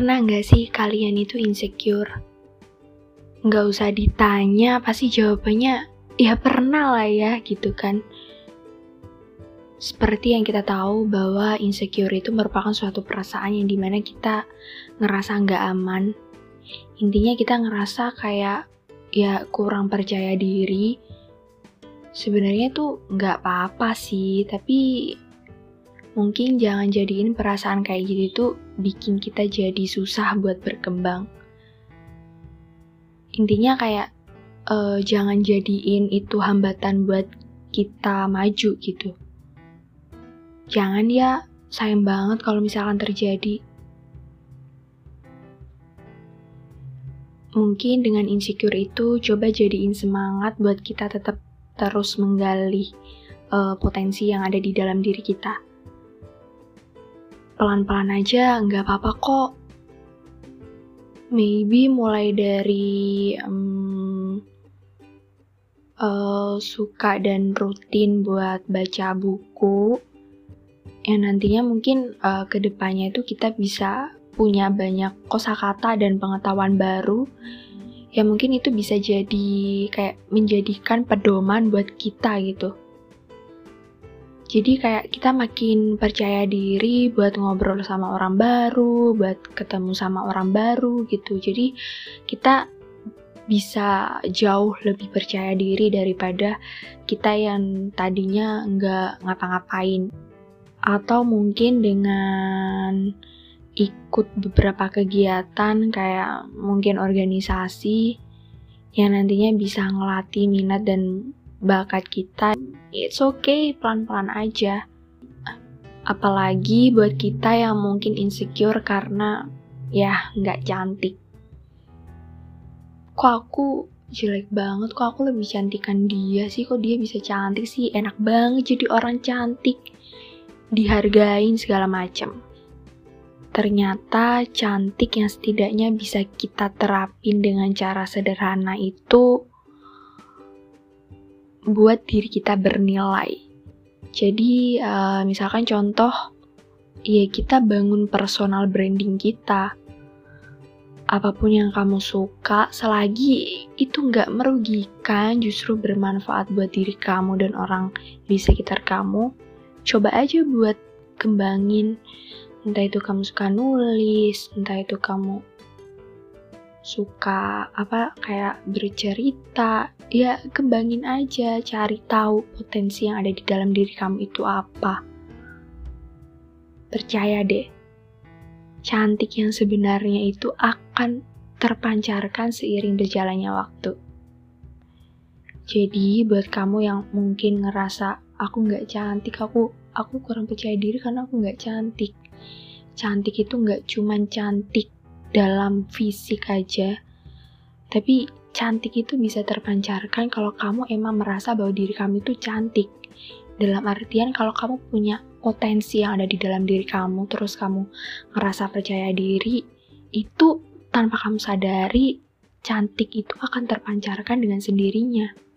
Pernah nggak sih kalian itu insecure? Nggak usah ditanya, pasti jawabannya ya pernah lah ya gitu kan. Seperti yang kita tahu bahwa insecure itu merupakan suatu perasaan yang di mana kita ngerasa nggak aman. Intinya kita ngerasa kayak ya kurang percaya diri. Sebenarnya tuh nggak apa-apa sih, tapi mungkin jangan jadiin perasaan kayak gitu tuh bikin kita jadi susah buat berkembang. Intinya kayak uh, jangan jadiin itu hambatan buat kita maju gitu. Jangan ya, sayang banget kalau misalkan terjadi. Mungkin dengan insecure itu coba jadiin semangat buat kita tetap terus menggali uh, potensi yang ada di dalam diri kita pelan-pelan aja, nggak apa-apa kok. Maybe mulai dari um, uh, suka dan rutin buat baca buku, yang nantinya mungkin uh, ke depannya itu kita bisa punya banyak kosakata dan pengetahuan baru. Ya mungkin itu bisa jadi kayak menjadikan pedoman buat kita gitu jadi kayak kita makin percaya diri buat ngobrol sama orang baru, buat ketemu sama orang baru gitu. Jadi kita bisa jauh lebih percaya diri daripada kita yang tadinya nggak ngapa-ngapain. Atau mungkin dengan ikut beberapa kegiatan kayak mungkin organisasi yang nantinya bisa ngelatih minat dan bakat kita, it's okay, pelan-pelan aja. Apalagi buat kita yang mungkin insecure karena ya nggak cantik. Kok aku jelek banget, kok aku lebih cantikan dia sih, kok dia bisa cantik sih, enak banget jadi orang cantik. Dihargain segala macam. Ternyata cantik yang setidaknya bisa kita terapin dengan cara sederhana itu buat diri kita bernilai. Jadi, uh, misalkan contoh, ya kita bangun personal branding kita. Apa pun yang kamu suka, selagi itu nggak merugikan, justru bermanfaat buat diri kamu dan orang di sekitar kamu, coba aja buat kembangin. Entah itu kamu suka nulis, entah itu kamu suka apa kayak bercerita. Ya kembangin aja cari tahu potensi yang ada di dalam diri kamu itu apa. Percaya deh cantik yang sebenarnya itu akan terpancarkan seiring berjalannya waktu. Jadi buat kamu yang mungkin ngerasa aku nggak cantik aku aku kurang percaya diri karena aku nggak cantik. Cantik itu nggak cuman cantik dalam fisik aja, tapi cantik itu bisa terpancarkan kalau kamu emang merasa bahwa diri kamu itu cantik. Dalam artian kalau kamu punya potensi yang ada di dalam diri kamu, terus kamu ngerasa percaya diri, itu tanpa kamu sadari, cantik itu akan terpancarkan dengan sendirinya.